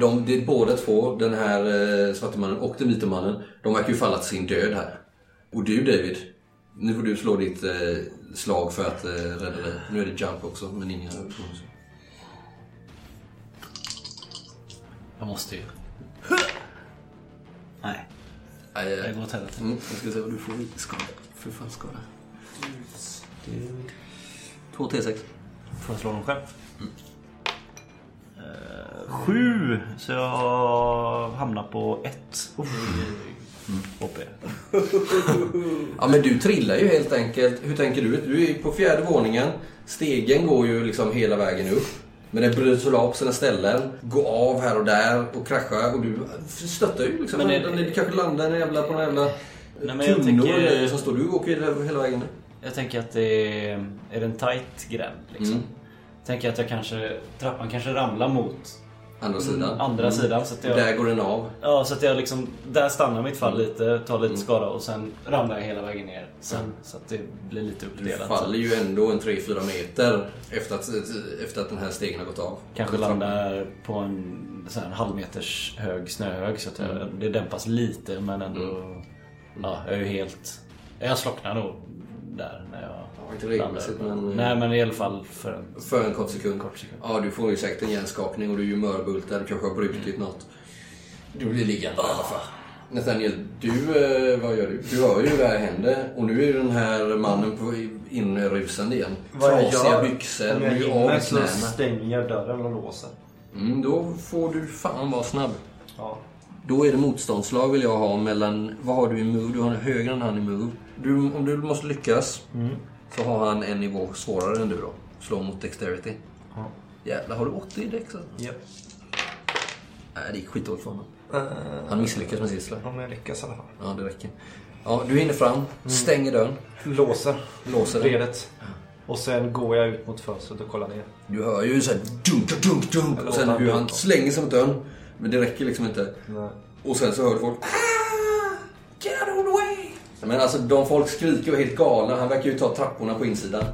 De, det är båda två, den här eh, svarte mannen och den vita mannen, de verkar ju falla till sin död här. Och du David, nu får du slå ditt eh, slag för att eh, rädda dig. Nu är det jump också, men inga bonus. Jag måste ju. Nej, Aj, aj, jag går åt helvete. Mm, jag ska se vad du får i skada. För fan skada. Två T6. Får jag slå dem själv? Eh, sju, så jag hamnar på ett. HP. Ja men du trillar ju helt enkelt. Hur tänker du? Du är på fjärde våningen. Stegen går ju liksom hela vägen upp. Men den bryts väl av på sina ställen. Går av här och där och kraschar. Och du stöttar ju liksom. Men är- det, kanske landar en jävla, på en jävla Nej, men jag tunnor tänker- och som står. Du åker ju hela, hela vägen. Jag tänker att det är, är det en tight gränd liksom. Mm. Tänker att jag kanske, trappan kanske ramlar mot Andra sidan. andra sidan. Så jag, Där går den av. Ja, så att jag liksom, där stannar mitt fall lite, tar Mm. lite skada och sen ramlar jag hela vägen ner sen. Så att det blir lite Du uppdelat. faller ju ändå en 3-4 meter efter att, efter att den här stegen har gått av. Kanske landar på en sån här halvmeters hög snöhög så att jag, Mm. det dämpas lite men ändå... Ja, jag är ju helt... Jag slocknar nog där när jag Ja, inte regelmässigt, men- Nej men i alla fall för en... För en kort sekund. Kort sekund. Ja, du får ju säkert en hjärnskakning och du är ju mörbultad. Kanske har brutit något. Du blir liggande i alla fall. Nathaniel, du, eh, vad gör du? Du hör ju det här händer och nu är den här mannen på inrusande igen. Vad jag Trasiga gör, byxor, Om jag hinner så stänger jag dörren och låser. Mm, då får du fan vara snabb. Ja. Då är det motståndslag vill jag ha mellan... Vad har du i move? Du har högre än han i move. Du, om du måste lyckas så har han en nivå svårare än du då. Slå mot dexterity. Ja. Jävlar, har du 80 i dex? alltså? Nej, det gick skitdåligt för honom. Eh, Han misslyckas med sitt slag. Om jag lyckas i alla fall. Ja, det räcker. Ja, du hinner fram, stänger dörren, Låser låser den. redet. Och sen går jag ut mot fönstret och kollar ner. Du hör ju såhär dunk, dunk, dunk. Och sen hur han slänger sig mot dörren. Men det räcker liksom inte. Nej. Och sen så hör du folk "Ah, Get out of the way! Men alltså de folk skriker och är helt galna. Han verkar ju ta trapporna på insidan.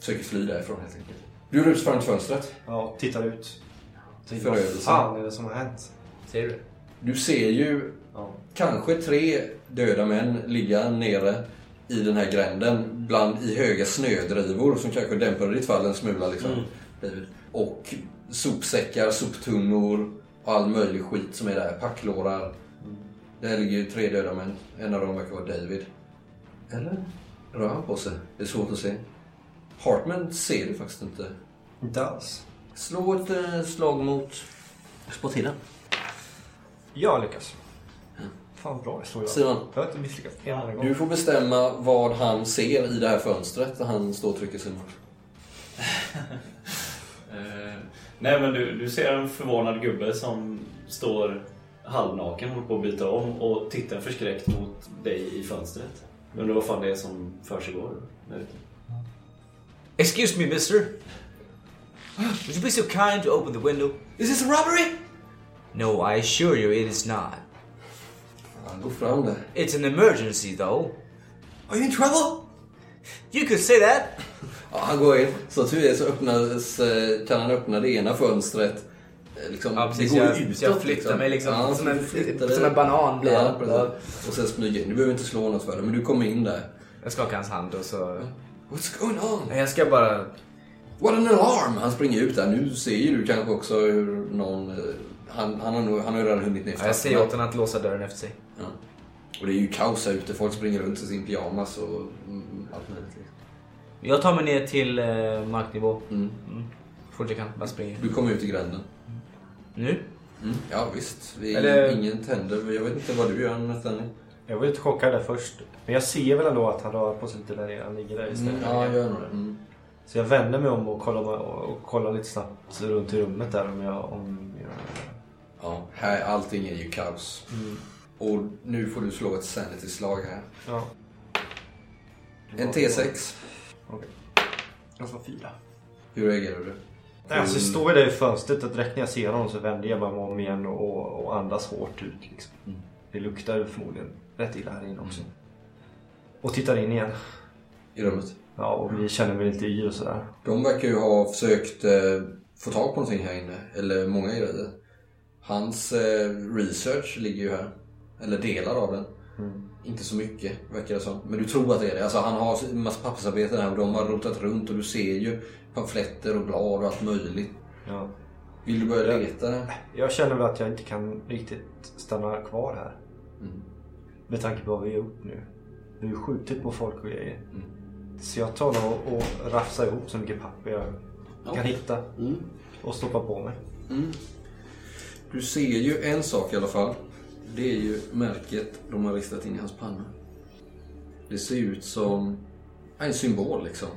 Försöker fly därifrån helt enkelt. Du rusar fram till fönstret. Ja, tittar ut. Tänker. Vad fan är det som har hänt? Ser du? Du ser ju Ja. kanske tre döda män ligga nere i den här gränden bland i höga snödrivor som kanske dämpar i ditt fall en smula liksom. David. Och sopsäckar, soptunnor och all möjlig skit som är där. Packlårar. Där ligger ju tre döda män. En av dem verkar vara David. Eller? Rör han på sig? Det är svårt att se. Hartman ser du faktiskt inte. Inte alls. Slå ett eh, slag mot spotthidden. Jag lyckas. Fan bra jag slår jag. Simon. Jag har inte misslyckats en enda gång. Du får bestämma vad han ser i det här fönstret där han står och trycker sig mot. Eh, nej men du, du ser en förvånad gubbe som står halvnaken, håller på att byta om och tittar förskräckt mot dig i fönstret. Undrar vad fan det är som försiggår där ute. Excuse me, mister. Would you be so kind to open the window? Is this a robbery? No, I assure you it is not. Han går fram där. It's an emergency, though. Are you in trouble? You could say that. Ja, han går in. Så tur är så öppnas, eh, kan han öppna det ena fönstret. Eh, Liksom, Ja, precis. det går Jag- utåt. jag flyttar mig liksom Ja, som en- som en banan blir ja. Och sen smyger in. Du behöver inte slå något för det, men du kommer in där. Jag skakar hans hand och så... What's going on? Jag ska bara... What an alarm! Han springer ut där. Nu ser ju du kanske också hur någon... eh, Han, han, har, nog, han har ju redan hunnit ner Ja, jag säger åt honom att låsa dörren efter sig. Ja. Och det är ju kaos här ute. Folk springer runt i sin pyjamas och mm, allt möjligt. liksom. Jag tar mig ner till eh, marknivå. Mm. Fort jag kan. Bara springer. Du kommer ut i gränden. Nu? Mm. Ja visst. Är Eller- inget händer. Jag vet inte vad du gör Nathaniel. Jag var lite chockad där först. Men jag ser väl ändå att han rör på sig lite där nere. Han ligger där istället. Mm, ja, jag gör nog det. Mm. Så jag vänder mig om och kollar, och, och kollar lite snabbt runt i rummet där om jag... Om jag... Ja, här, allting är ju kaos. Mm. Och nu får du slå ett sanity-slag här. Ja. En T6. Okej. Jag slår fyra. Hur reagerar du? Nej, Alltså står jag där i fönstret och direkt när jag ser honom så vänder jag mig om igen och, och andas hårt ut. Liksom. Det luktar förmodligen rätt illa här inne också. Och tittar in igen. I rummet? Ja, och vi känner mig lite yr och sådär. De verkar ju ha försökt eh, få tag på någonting här inne. Eller många grejer. Hans eh, research ligger ju här. Eller delar av den. Mm. Inte så mycket verkar det som. Men du tror att det är det. Alltså han har en massa pappersarbeten här och de har rotat runt och du ser ju pamfletter och blad och allt möjligt. Ja. Vill du börja leta? Jag känner väl att jag inte kan riktigt stanna kvar här. Mm. Med tanke på vad vi har gjort nu. Vi har ju skjutit på folk och grejer. Mm. Så jag tar nog och rafsar ihop så mycket papper jag kan Okej. hitta. Mm. Och stoppa på mig. Du ser ju en sak i alla fall. Det är ju märket de har ristat in i hans panna. Det ser ut som en symbol liksom.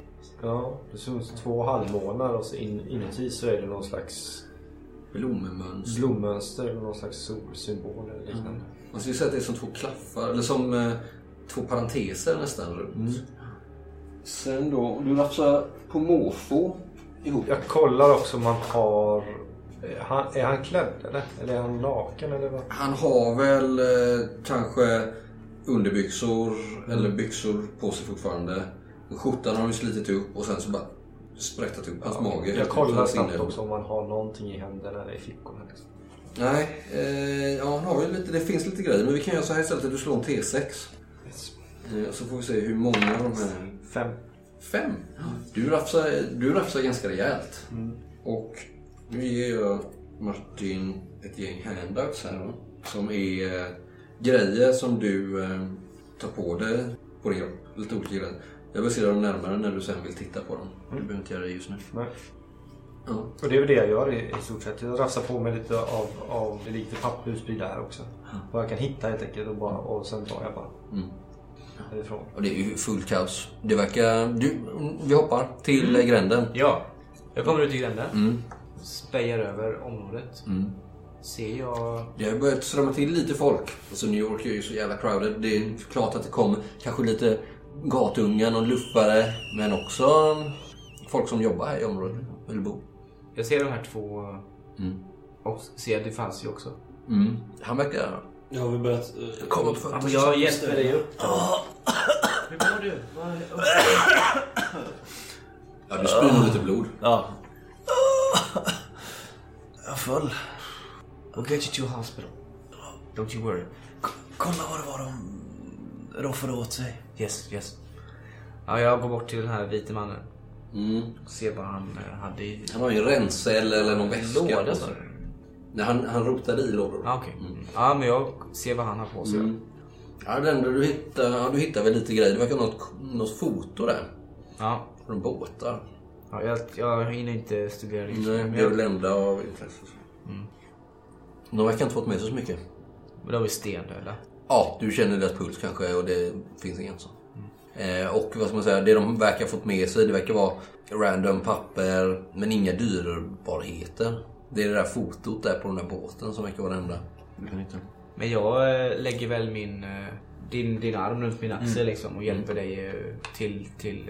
Ja, det ser ut som två halvmånar och så in, inuti så är det någon slags Blommönster. blommönster eller någon slags solsymbol eller liknande. Man skulle säga att det är som två klaffar, eller som eh, två parenteser nästan runt. Sen då, du rafsar på måfå ihop. Jag kollar också om han har... Är han, är han klädd eller? Eller är han naken eller vad? Han har väl eh, kanske underbyxor eller byxor på sig fortfarande. Skjortan har han ju slitit upp och sen så bara sprättat upp hans mage. Jag kollar snabbt också om han har någonting i händerna eller i fickorna. Liksom. Nej, eh, ja, han har ju lite, det finns lite grejer. Men vi kan göra så här istället att du slår en T6. Yes. Eh, så får vi se hur många av de här... Fem. Fem? Du rafsar, du rafsar ganska rejält. Mm. Och nu ger jag Martin ett gäng handouts här då. Som är eh, grejer som du eh, tar på dig på din kropp. Lite olika grejer. Jag vill se dem närmare när du sen vill titta på dem. Du behöver inte göra det just nu. Nej. Ja. Och det är väl det jag gör i, i stort sett. Jag rafsar på mig lite av, av det lite papper utspridda här också. Vad jag kan hitta helt enkelt och, bara, och sen tar jag bara Mm. Och det är ju full kaos. Det verkar... Du, vi hoppar till mm. gränden. Ja. Jag kommer ut i gränden. Mm. Spejar över området. Mm. Ser jag... Det har börjat strömma till lite folk. Alltså New York är ju så jävla crowded. Det är klart att det kommer kanske lite gatungar, någon luffare. Men också folk som jobbar här i området. Eller bor. Jag ser de här två Mm. och ser att det fanns ju också. Mm. Han verkar... Jag har vi börjat... eh, Kom upp för Ja, men jag hjälper dig upp. Hur mår du? Ja, du spyr nog lite blod. Ja. Full. We'll get you to a hospital. Don't you worry. Kolla vad det var de roffade åt sig. Yes, yes. Ja, jag går bort till den här vite mannen. Mm. Ser vad han eh, hade i... Han har ju en ränsel eller någon väska Låda, på sa sig. du? Nej, han, han rotade i lådor. Ja, okej. Ja, men jag ser vad han har på sig. Mm. Ja, det enda du hittar, ja, du hittar väl lite grejer. Det verkar vara något, något foto där. Ja. Från båtar. Ja jag, jag hinner inte studera riktigt. Nej, Men det är väl jag, det enda av intresse. De verkar inte fått med sig så mycket. men de är stendöda. Ja, du känner deras puls kanske och det finns ingen sån. Eh, och vad ska man säga, det de verkar fått med sig det verkar vara random papper men inga dyrbarheter. Det är det där fotot där på den där båten som verkar vara det enda. Men jag eh, lägger väl min, eh, din, din arm runt min axel liksom och hjälper dig eh, till, till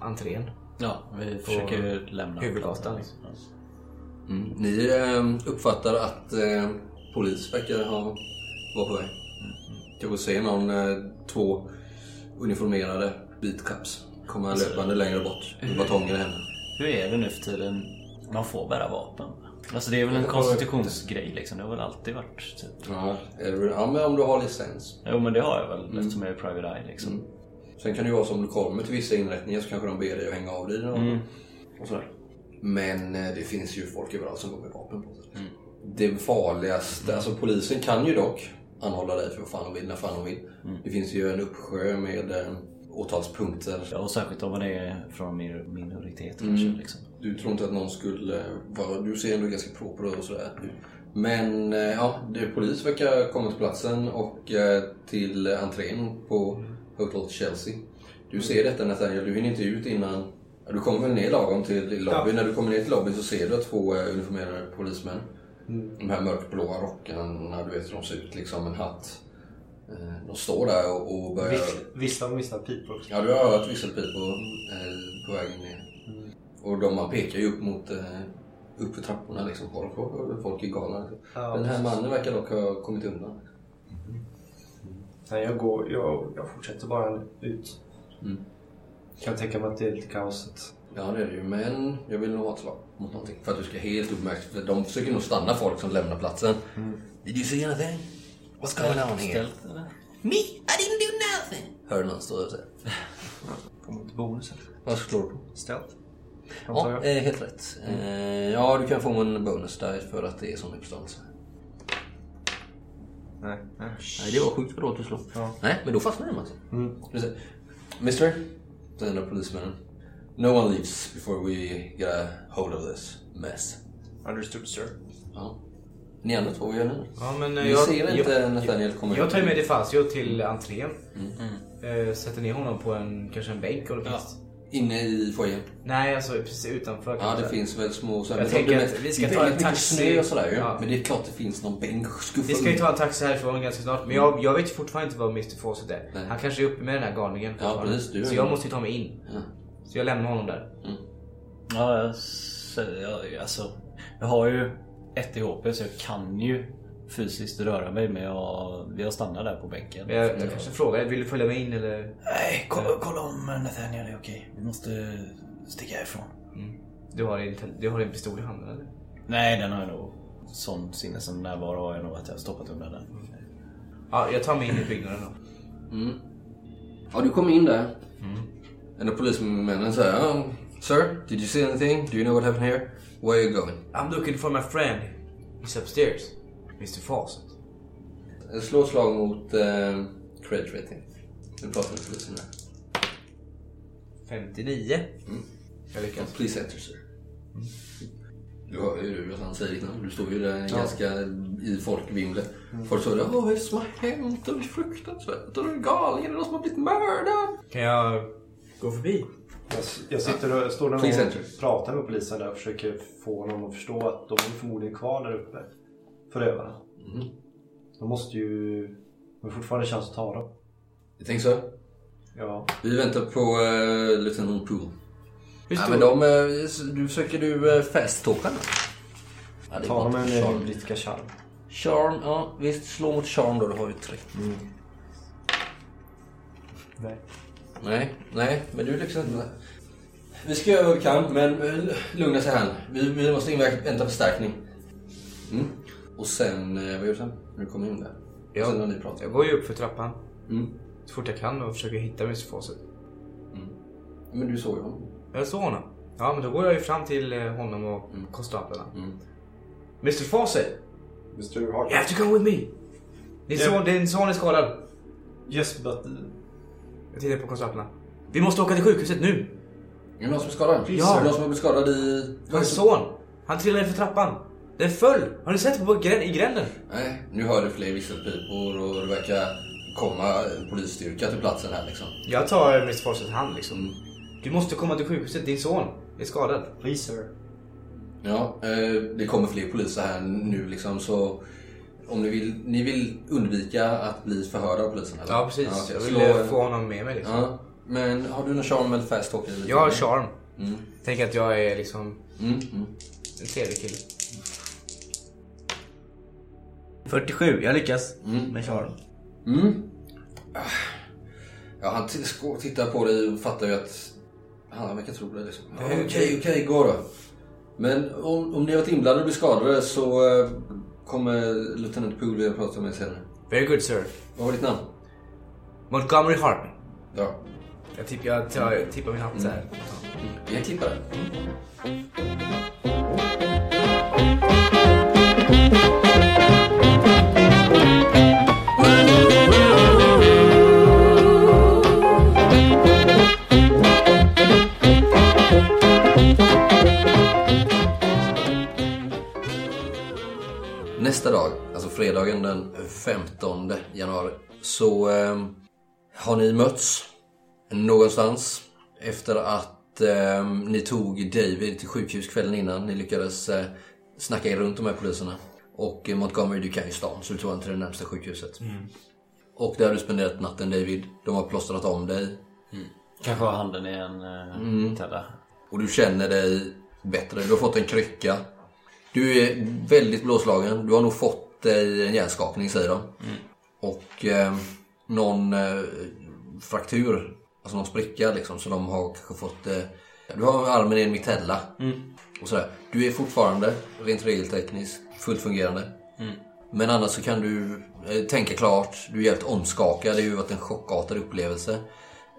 entrén. Ja, vi försöker lämna. huvudgatan, liksom. Mm. Ni eh, uppfattar att eh, polis verkar ha vara på väg. Jag får se någon, eh, två uniformerade beatcups komma löpande längre bort med batonger i händerna. Hur är det nu för tiden? Man får bära vapen. Alltså det är väl en konstitutionsgrej liksom. Det har väl alltid varit typ. Ja, ja, men om du har licens. Jo men det har jag väl eftersom jag är private eye liksom. Sen kan det ju vara så om du kommer till vissa inrättningar så kanske de ber dig att hänga av dig mm. och sådär. Men eh, det finns ju folk överallt som går med vapen på sig. Det farligaste, alltså polisen kan ju dock anhålla dig för vad fan de vill, när fan de vill. Det finns ju en uppsjö med eh, åtalspunkter. Ja, och särskilt om man är från min minoritet kanske liksom. Du tror inte att någon skulle. Du ser ändå ganska proper och sådär. Men eh, ja, det, polis verkar komma till platsen och till entrén på Hotel Chelsea. Du ser detta Nathaniel, du hinner inte ut innan... ja, Du kommer väl ner lagom till lobbyn. När du kommer ner till lobbyn så ser du två eh, uniformerade polismän. De här mörkblåa rockarna, du vet hur de ser ut, liksom en hatt. Eh, De står där och, och börjar... Visslar och visslar pipor. Ja, du har hört visselpipor eh, på vägen ner. Och de man pekar ju upp mot eh, upp för trapporna liksom. Folk, folk är galna. Liksom. Ja, Den här mannen verkar dock ha kommit undan. Nej, jag, går, jag, jag fortsätter bara ut. Mm. Kan tänka mig att det är lite kaoset. Ja, det är det ju. Men jag vill nog ha ett slag mot någonting. För att du ska helt uppmärksam. För de försöker nog stanna folk som lämnar platsen. Did you see anything? What's going on here? Ställt? Me? I didn't do nothing. Hör någon stå och säga. Får man inte bonus eller? Vad slår du på? Ställt. Ja, eh, helt rätt. Eh, ja, du kan få en bonus där för att det är sån uppståndelse. Nej. Nej. Nej, det var sjukt för att du slog. Ja. Nej, men då fastnar den alltså. Mm. Mister, säger en av polismännen. No one leaves before we get a hold of this mess. Understood sir. Ja. Ni andra två, vad gör ni? Ja, men, eh, Ni jag- ser inte jag- Nathaniel komma Jag tar med DeFazio till entrén. Mm. Eh, sätter ner honom på en, kanske en bänk eller Ja. finns. Inne i foajén. Nej, alltså precis utanför Ja, det finns väl små... Så Jag men tänker att vi ska ta en taxi. snö och sådär ju. Ja. Men det är klart det finns någon bänk skuffa Vi ska ju ta en taxi härifrån ganska snart. Men jag, jag vet fortfarande inte vad Mr Fawcett är. Nej. Han kanske är uppe med den här galningen Ja, precis, du Så jag måste ju ta mig in. Ja. Så jag lämnar honom där. Ja, jag, säger- jag, alltså, jag har ju ett i HP så jag kan ju fysiskt röra mig men jag, jag stannar där på bänken. Jag, jag kanske frågar, vill du följa med in eller? Nej, kolla, kolla om Nathaniel är okej. Vi måste sticka härifrån. Du har din, tel- du har din pistol i handen eller? Nej, den har jag nog... Sån sinnesam närvaro har jag nog att jag har stoppat undan den. Ja, jag tar mig in i byggnaden då. Ja, du kommer in där. En av polismännen säger oh, Sir, did you see anything? Do you know what happened here? Where are you going? I'm looking for my friend. He's upstairs. Mr Fawcett. Slå ett slag mot eh, credit rating. Du pratar med polisen där. 59. Jag lyckas. Please enter sir. Du hör ju att han säger ditt namn. Du står ju där ganska i folkvimlet. Folk säger Åh, vad är det som har hänt? Det är fruktansvärt. Är du galen? Är det någon som har blivit mördad? Kan jag gå förbi? Jag, jag sitter och står där och pratar med polisen där och försöker få honom att förstå att de är förmodligen kvar där uppe. Förövarna. De måste ju... De har fortfarande chans att ta dem. Jag tänker så. Ja. Vi väntar på uh, Lieutenant Poole. Hur Ja, men de, eh, du försöker du uh, fast-talka nu? Ja, det är Ta honom med charm. en brittiska charm. Charm, ja visst. Slå mot charm då, då har vi tre. Nej. Nej, nej, men du liksom inte. Vi ska göra vad vi kan, men eh, lugna sig här. Vi, vi måste invänta förstärkning. Mm. Och sen, eh, vad gör du sen? När du kommer in där? Ja. Sen när ni pratar. Jag går ju upp för trappan. Mm. Så fort jag kan och försöker hitta Mr Fawcett. Men du såg ju honom. Jag såg honom. Ja, men då går jag ju fram till eh, honom och konstaplarna. Mm. Mr Fawcett! Mr You Hart. have to go with me! Din son, din son är skadad. Yes, but... Jag tittar på konstaplarna. Vi måste åka till sjukhuset nu! Är det någon som är skadad? Ja. Någon som har blivit skadad i... Hans son! Han trillade för trappan. Den föll! Har ni sett på grän, i gränden? Nej, nu hör du fler visselpipor och det verkar komma en polisstyrka till platsen här liksom. Jag tar Mr Fawcetts hand liksom. Du måste komma till sjukhuset, din son är skadad. Please sir. Ja, eh, det kommer fler poliser här nu liksom så om ni vill, ni vill undvika att bli förhörda av polisen eller? Ja, precis. okej. jag vill Slå, eh, eh, få honom med mig liksom. Ja, men har du någon charm eller fast talk? Eller Jag har charm. Mm. Tänk att jag är liksom Mm, mm. en trevlig kille. 47, jag lyckas. Mm. Med charm. Mm. Ja, han tittar på dig och fattar ju att han verkar tro det. Liksom. Är Okej, okej, gå då. Men om, om ni har varit inblandade och blivit skadade så eh, kommer Lieutenant Poole vilja prata med er senare. Very good sir. Vad var ditt namn? Montgomery Hartman. Ja, Jag, tipp, jag, tar, tippar min hatt så här. vi kan klippa det. Nästa dag, alltså fredagen den 15 januari, så eh, har ni mötts någonstans efter att eh, ni tog David till sjukhus kvällen innan. Ni lyckades eh, snacka er runt de här poliserna. Och eh, Montgomery, du kan ju stan, så du tog han till det närmsta sjukhuset. Och där har du spenderat natten David. De har plåstrat om dig. Kanske har handen i en uh, tälla. Och du känner dig bättre. Du har fått en krycka. Du är väldigt blåslagen. Du har nog fått dig en hjärnskakning säger de. Och eh, någon eh, fraktur, alltså någon spricka liksom. Så de har kanske fått eh, Du har armen i en mitella. Mm. Och sådär. Du är fortfarande, rent regeltekniskt, fullt fungerande. Mm. Men annars så kan du eh, tänka klart. Du är helt omskakad. Det har ju varit en chockartad upplevelse.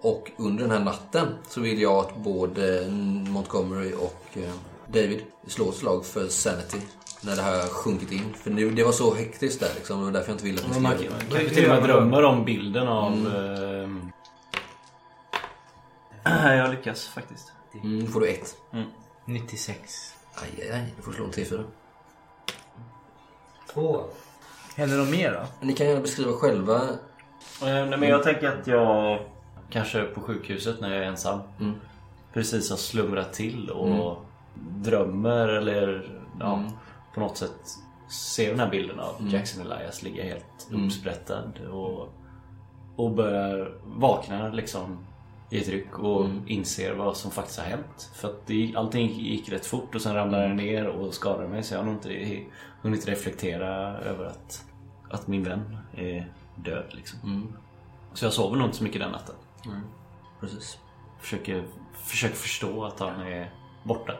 Och under den här natten så vill jag att både Montgomery och eh, David slår ett slag för Sanity. När det här sjunkit in. För nu, det var så hektiskt där liksom. Det var därför jag inte ville att ni man skulle... kan kan ju till och med drömma om bilden av... ehm, Jag lyckas faktiskt. Mm, då får du ett. 96. Aj, aj, aj. Du får slå en T4. Två. Händer det något mer då? Ni kan gärna beskriva själva. Eh, Nej, men jag tänker att jag kanske på sjukhuset när jag är ensam Mm. precis har slumrat till och drömmer eller ja, Mm. på något sätt ser den här bilden av Jackson Elias ligga helt Mm. uppsprättad och, och börjar vakna liksom i ett ryck och Mm. inser vad som faktiskt har hänt. För att det, allting gick rätt fort och sen ramlade jag ner och skadade mig så jag har nog inte hunnit reflektera över att, att min vän är död. Liksom. Mm. Så jag sover nog inte så mycket den natten. Precis. Försöker, försöker förstå att han är borta.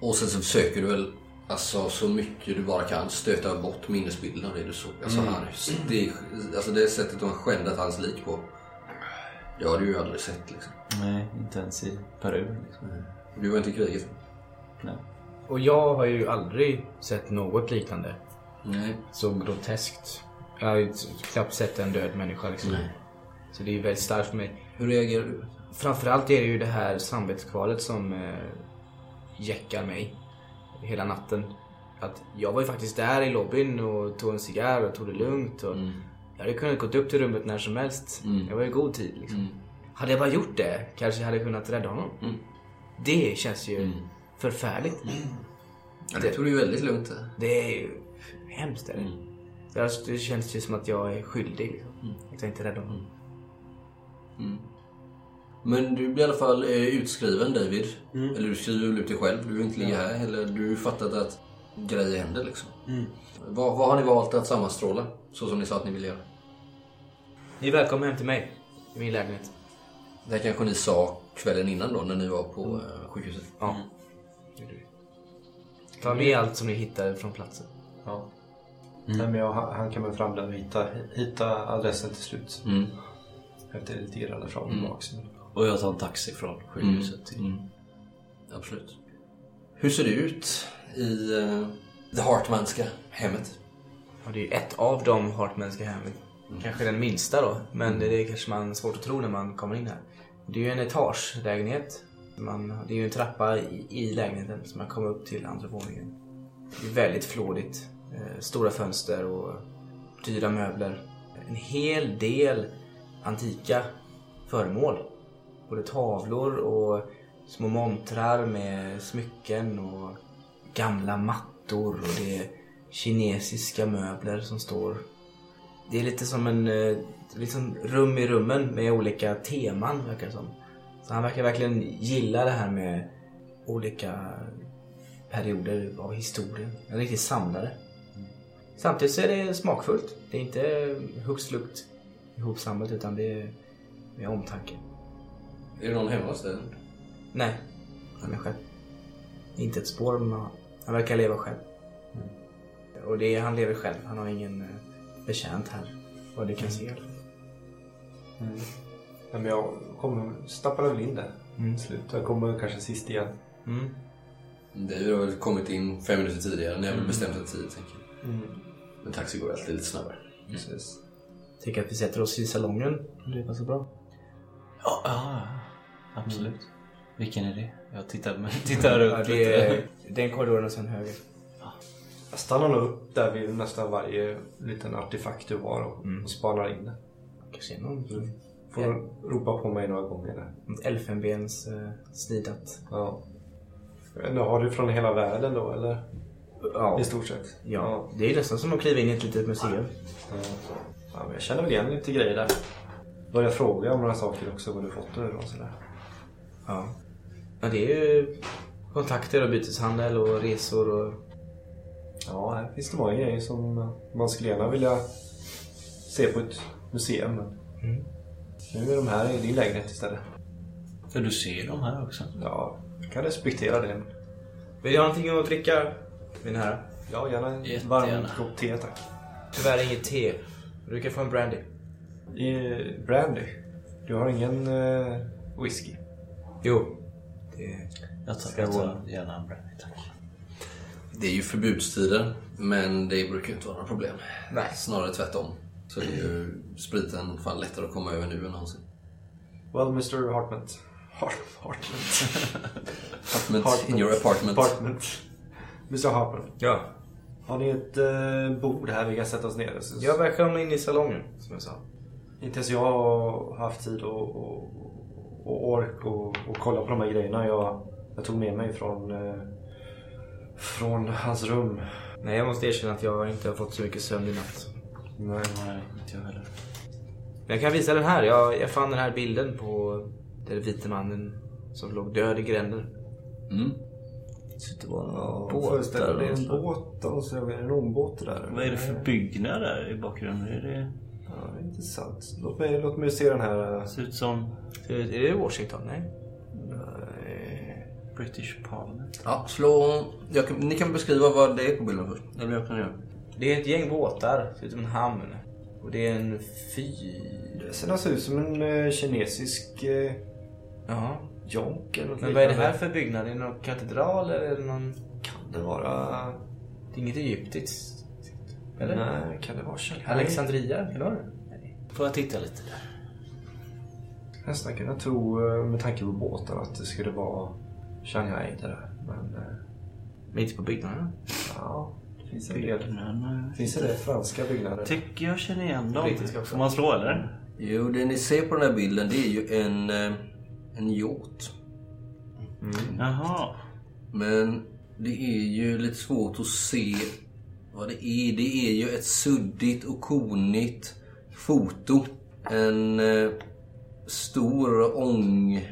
Och sen så försöker du väl alltså, så mycket du bara kan stöta bort minnesbilden av det du såg. Alltså, han, det, alltså det sättet de har skändat hans lik på. Det har du ju aldrig sett liksom. Nej, inte ens i Peru. Liksom. Du var inte i kriget. Nej. Och jag har ju aldrig sett något liknande. Nej. Så groteskt. Jag har ju knappt sett en död människa liksom. Nej. Så det är ju väldigt starkt för mig. Hur reagerar du? Framförallt är det ju det här samvetskvalet som eh, jäckar mig hela natten. Att jag var ju faktiskt där i lobbyn och tog en cigarr och tog det lugnt. Och Jag hade kunnat gått upp till rummet när som helst. Mm. Jag var i god tid liksom. Mm. Hade jag bara gjort det kanske jag hade kunnat rädda honom. Mm. Det känns ju förfärligt. Ja, det tog du ju väldigt lugnt. Det är ju hemskt. Är det? Det, det känns ju som att jag är skyldig. Liksom. Att jag inte räddar honom. Men du blir i alla fall eh, utskriven David. Eller du skriver ut dig själv. Du vill inte ligga här. Eller du fattat att grejer händer liksom. Vad, vad har ni valt att sammanstråla? Så som ni sa att ni ville göra. Ni är välkomna hem till mig. I min lägenhet. Det här kanske ni sa kvällen innan då när ni var på eh, sjukhuset. Ja. Ta med allt som ni hittar från platsen. Ja. Nej, men jag, han han kan väl fram där och hitta, hitta adressen till slut. Mm. Efter lite irrande fram och tillbaka. Och jag tar en taxi från sjukhuset till... Mm. Absolut. Hur ser det ut i uh, det Hartmanska hemmet? Och det är ju ett av de Hartmanska hemmen. Kanske den minsta då. Men det är kanske man svårt att tro när man kommer in här. Det är ju en etagelägenhet. Man, det är ju en trappa i, i lägenheten som man kommer upp till andra våningen. Det är väldigt flådigt. Eh, stora fönster och dyra möbler. En hel del antika föremål. Både tavlor och små montrar med smycken och gamla mattor och det är kinesiska möbler som står. Det är lite som en eh, liksom rum i rummen med olika teman verkar det som. Så han verkar verkligen gilla det här med olika perioder av historien. En riktig samlare. Samtidigt så är det smakfullt. Det är inte hux flux ihopsamlat utan det är med omtanke. Är det någon hemma hos dig? Nej, han är själv. Inte ett spår honom. Han verkar leva själv. Och det är, han lever själv. Han har ingen eh, betjänt här. Vad det kan se. Nej, men jag kommer, stappar väl in där. Mm. Slut. Jag kommer kanske sist igen. Mm. David har väl kommit in fem minuter tidigare. Ni har väl bestämt en tid tänker jag. Men taxi går alltid lite snabbare. Precis. Tycker att vi sätter oss i salongen. om Det passar bra. Ja, ja, absolut. Vilken är det? Jag tittar, tittar upp Ja, lite. det är den korridoren och sen höger. Jag stannar nog upp där vid nästan varje liten artefakt du har och, Mm. och spanar in det. Kanske någon Får du ropa på mig några gånger där. elfenbens eh, snidat. Ja. Inte, Har du från hela världen då eller? Ja. I stort sett? ja. Det är nästan som att kliva in i ett litet museum. Ja. ja men jag känner väl igen lite grejer där. Börjar fråga om några saker också, vad du fått det och sådär. Ja. ja. Det är ju kontakter och byteshandel och resor och... Ja, här finns det många grejer som man skulle gärna vilja se på ett museum. Men Mm. nu är de här i din lägenhet istället. För du ser dem här också. Ja, jag kan respektera det. Vill ni ha någonting att dricka, mina herrar? Ja, gärna en Jättegärna. varm kopp te tack. Tyvärr inget te. Du kan få en brandy. I brandy. Du har ingen eh, whisky? Jo. Det... Jag jag tar gärna en brandy, tack. Det är ju förbudstider, men det brukar ju inte vara några problem. Nej. Snarare tvärtom. Så det är ju spriten fan lättare att komma över nu än någonsin. Well, Mr Hartment. Har- Hartment. Apartment in your apartment. Apartment. Mr Hartman. Ja. Har ni ett eh, bord här vi kan sätta oss ner? Så, Jag välkomnar in i salongen, som jag sa. Inte ens jag har haft tid och, och, ork och, och kolla på de här grejerna jag, jag tog med mig från, eh, från hans rum. Nej, jag måste erkänna att jag inte har fått så mycket sömn i natt. Nej. Nej, inte jag heller. Men jag kan visa den här. Jag, jag fann den här bilden på den vite mannen som låg död i gränden. Mm. Det var Ja, båtar det är en båt och så är det en ångbåt där. Vad är det för byggnad där i bakgrunden? Är det... Ja, intressant. Låt mig, låt mig se den här. eh, ser ut som Är det Washington? Nej. Nej. British Parliament. Ja, slå... Jag kan, ni kan beskriva vad det är på bilden först. Eller jag kan göra. Det är ett gäng båtar. Det ser ut som en hamn. Och det är en fyr... Det ser nästan ut som en eh, kinesisk eh, Jaha. jonk eller något Men vad är det här för byggnad? Är det någon katedral eller är det någon... Kan det vara... Det är inget egyptiskt? Eller? Nej, kan det vara Shanghai? Alexandria? Kan det vara det? Nej. Får jag titta lite där? Nästan kunna tro eh, med tanke på båten att det skulle vara Shanghai det där. Men eh, inte på byggnaderna? ja, det finns en del. Byggnaden. Finns det franska byggnader? Tycker jag känner igen dem. Brittiska också. Får man slå eller? Jo, det ni ser på den här bilden det är ju en, eh, en yacht. Jaha. Men det är ju lite svårt att se vad det är. Det är ju ett suddigt och konigt foto. En eh, stor ång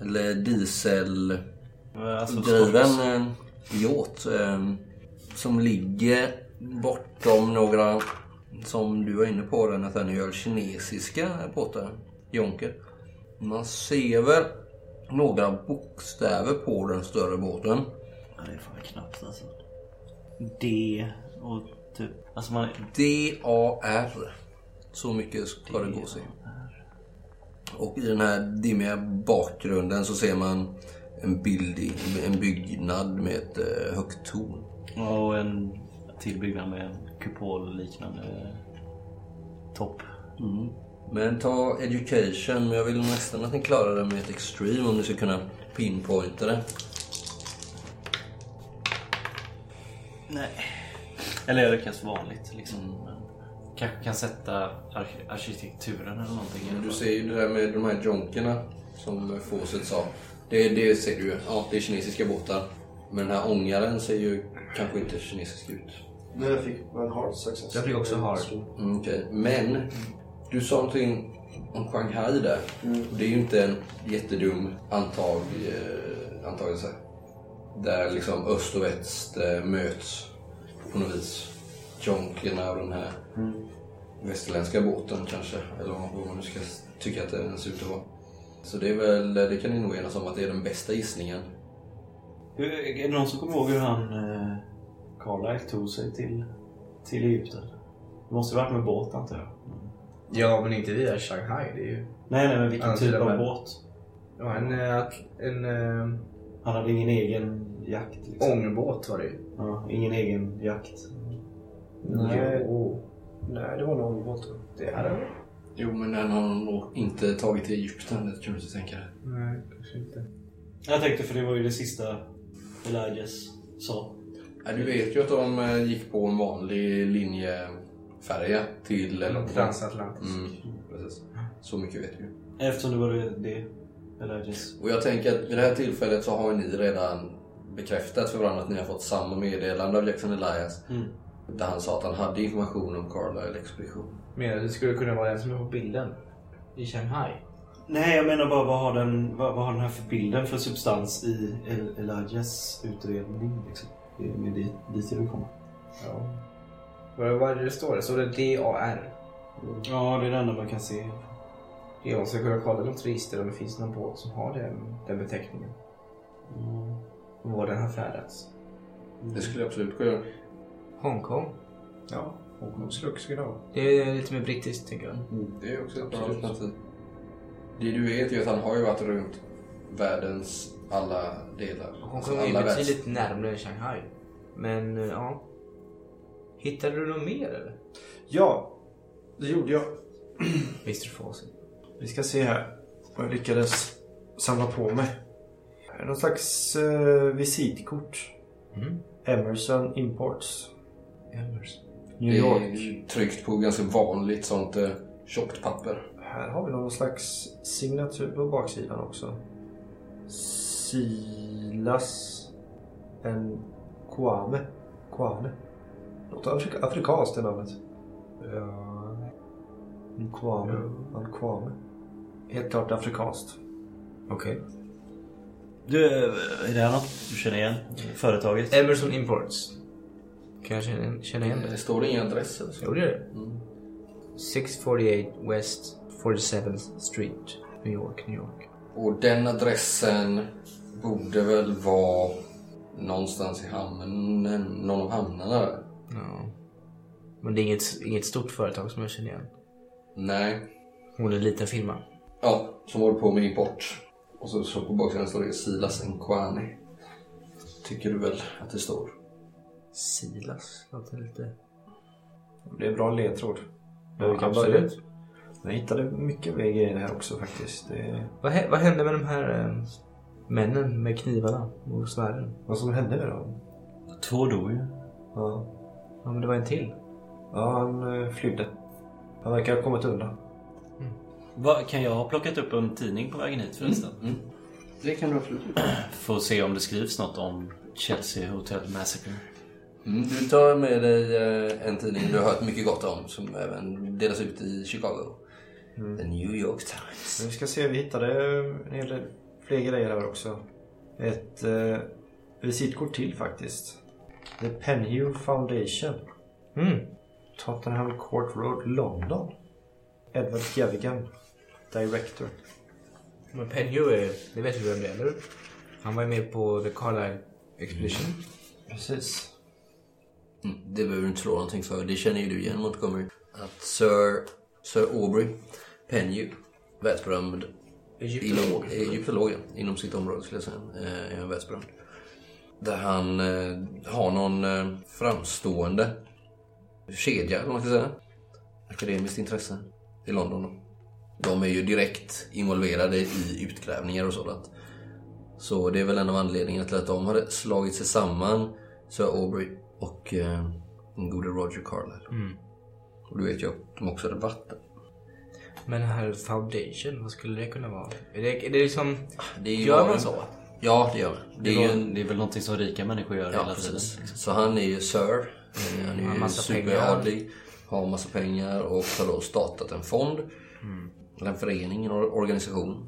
eller dieseldriven Alltså, eh, yacht eh, som ligger bortom några, som du var inne på den Nathaniel, kinesiska båtar. Jonker. Man ser väl några bokstäver på den större båten. Ja, det är fan knappt alltså. D och typ... Alltså man... D-A-R. Så mycket ska det gå sig. Och i den här dimmiga bakgrunden så ser man en bild i en byggnad med ett eh, högt torn. Och en till byggnad med en kupolliknande topp. Men ta education, men jag vill nästan att ni klarar det med ett extreme om ni ska kunna pinpointa det. Nej. Eller lyckas vanligt liksom. Men kanske kan sätta ark- arkitekturen eller någonting. alla Du ser ju det där med de här jonkerna som Fawcett sa. Det, det ser du ju. Ja, det är kinesiska båtar. Men den här ångaren ser ju kanske inte kinesisk ut. Nej, jag fick en hard success. Jag fick också hard. Mm, Okej, men du sa någonting om Shanghai där. Det är ju inte en jättedum antag, eh, antagelse. Där liksom öst och väst eh, möts på något vis. Jonkerna och den här västerländska båten kanske. Eller vad man nu ska tycka att den ser ut att vara. Så det är väl, det kan ni nog enas om att det är den bästa gissningen. Hur, är det någon som kommer ihåg hur han eh, Carlisle tog sig till, till Egypten? Det måste ha varit med båt antar jag. Ja, men inte via Shanghai. Det är ju... Nej, nej, men vilken typ av båt? Ja, en, eh, en eh, Han hade ingen egen jakt liksom. ångbåt var det ju. Ja, ingen egen jakt. Nej, Jo, nej, det var någon båt. det hade det. Jo, men den har nog inte tagit till Egypten. Det kan du inte tänka dig. Nej, kanske inte. Jag tänkte för det var ju det sista Elijahs sa. Ja, du vet ju att de eh, gick på en vanlig linjefärja till London. Transatlantisk. Mm, precis. Så mycket vet vi ju. Eftersom det var det, det Elijahs. Och jag tänker att vid det här tillfället så har ni redan bekräftat för varandra att ni har fått samma meddelande av Jackson Elias. Mm. Där han sa att han hade information om Carlisle expedition. Menar du det skulle kunna vara den som är på bilden? I Shanghai? Nej, jag menar bara vad har den, vad, vad har den här för bilden för substans i El- Elijahs utredning? Liksom? Det är med dit, dit jag vill komma. Ja. Vad är det det står? Det står det D-A-R? Ja, det är det enda man kan se. Jag ska kunna kolla något register om det finns någon båt som har den, den beteckningen. Och var den har färdats. Det skulle jag absolut kunna göra. Hongkong. Ja, Hongkong skulle också kunna vara. Det är lite mer brittiskt tycker jag. Det är också ett bra alternativ. Det du vet är ju att han har ju varit runt världens alla delar. Alltså Hongkong är ju alla världs- betydligt närmare Shanghai. Men eh, ja. Hittade du något mer eller? Ja, det gjorde jag. Mr Fawcett. Vi ska se här vad jag lyckades samla på mig. Någon slags eh, visitkort. Mm. Emerson Imports. Emerson. New Det York. är ju tryckt på ganska vanligt sånt eh, tjockt papper. Här har vi någon slags signatur på baksidan också. Silas en Kwame. Kwame. Låter afrika- afrikanskt det namnet. Ja. En Kwame. En Kwame. Helt klart afrikanskt. Okej. Du, är det här något du känner igen? Företaget? Emerson Imports. Kan jag känna, känna igen Det det? står ingen adress eller så. Jo det gör det. 648 West 47th Street. New York, New York. Och den adressen borde väl vara någonstans i hamnen, någon av hamnarna där. Ja. Men det är inget, inget stort företag som jag känner igen. Nej. Hon är en liten firma. Ja, som håller på med import. Och så, så på baksidan står det Silas Nkwani. Tycker du väl att det står? Silas låter lite... Det är en bra ledtråd. Men vi kan absolut. börja. Jag hittade mycket mer grejer här också faktiskt. Det. Vad, vad hände med de här eh, männen med knivarna och svärden? Vad som hände med dem? Två dog ju. Ja, Ja men det var en till. ja han eh, flydde. Han verkar ha kommit undan. Va, kan jag ha plockat upp en tidning på vägen hit förresten? Mm. Det kan du absolut. Får se om det skrivs något om Chelsea Hotel Massacre. Mm, du tar med dig eh, en tidning du har hört mycket gott om som även delas ut i Chicago. The New York Times. Vi ska se, vi hittade en hel del fler grejer här också. Ett eh, visitkort till faktiskt. The Penhue Foundation. Mm. Tottenham Court Road, London. Edward Gavigan, Director. Men Penhue, är- det vet du vem det är eller hur? Han var ju med på The Carlisle Expedition. Precis. Mm, det behöver du inte slå någonting för. Det känner ju du igen Montgomery. Att Sir, Sir Aubrey Penhue, världsberömd Egyptolog. Inom, egyptolog, ja. Inom sitt område skulle jag säga. Eh, är han världsberömd. Där han eh, har någon eh, framstående kedja, eller vad man ska säga. Akademiskt intresse i London. De är ju direkt involverade i utgrävningar och sådant. Så det är väl en av anledningarna till att de hade slagit sig samman, Sir Aubrey och eh, den gode Roger Carlyle. Och du vet ju att de också hade vatten. Men den här Foundation, vad skulle det kunna vara? Är det, är det liksom... Det är ju Gör man så? Ja, det gör man. Det Det är, en det är väl någonting som rika människor gör Ja, hela tiden. precis. Så han är ju Sir. Han är ju superadlig. Har massa pengar och har då startat en fond. Eller en förening, en or- organisation.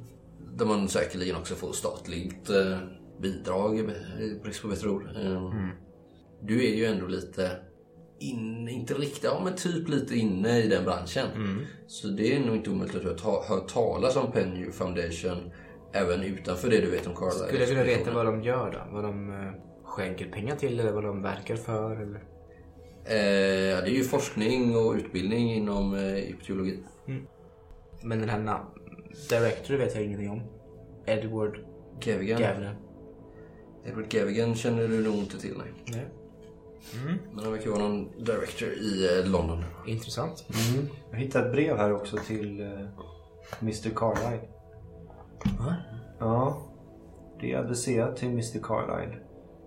Där man säkerligen också får statligt eh, bidrag i brist på bättre ord. Eh, Du är ju ändå lite in, inte riktigt, ja men typ lite inne i den branschen. Så det är nog inte omöjligt att du har hört talas om Penny Foundation även utanför det du vet om Carlisle. Skulle jag vilja veta vad de gör då? Vad de eh, skänker pengar till eller vad de verkar för? Eller? Eh, ja, det är ju forskning och utbildning inom eh, egyptologi. Men den här namn... Director vet jag ingenting om. Edward Gavigan. Gavin. Edward Gavigan känner du nog inte till, nej. Nej. Men han verkar vara någon director i eh, London. Intressant. Jag hittade ett brev här också till eh, Mr Carlyle. Va? Ja. Det är adresserat till Mr Carlyle.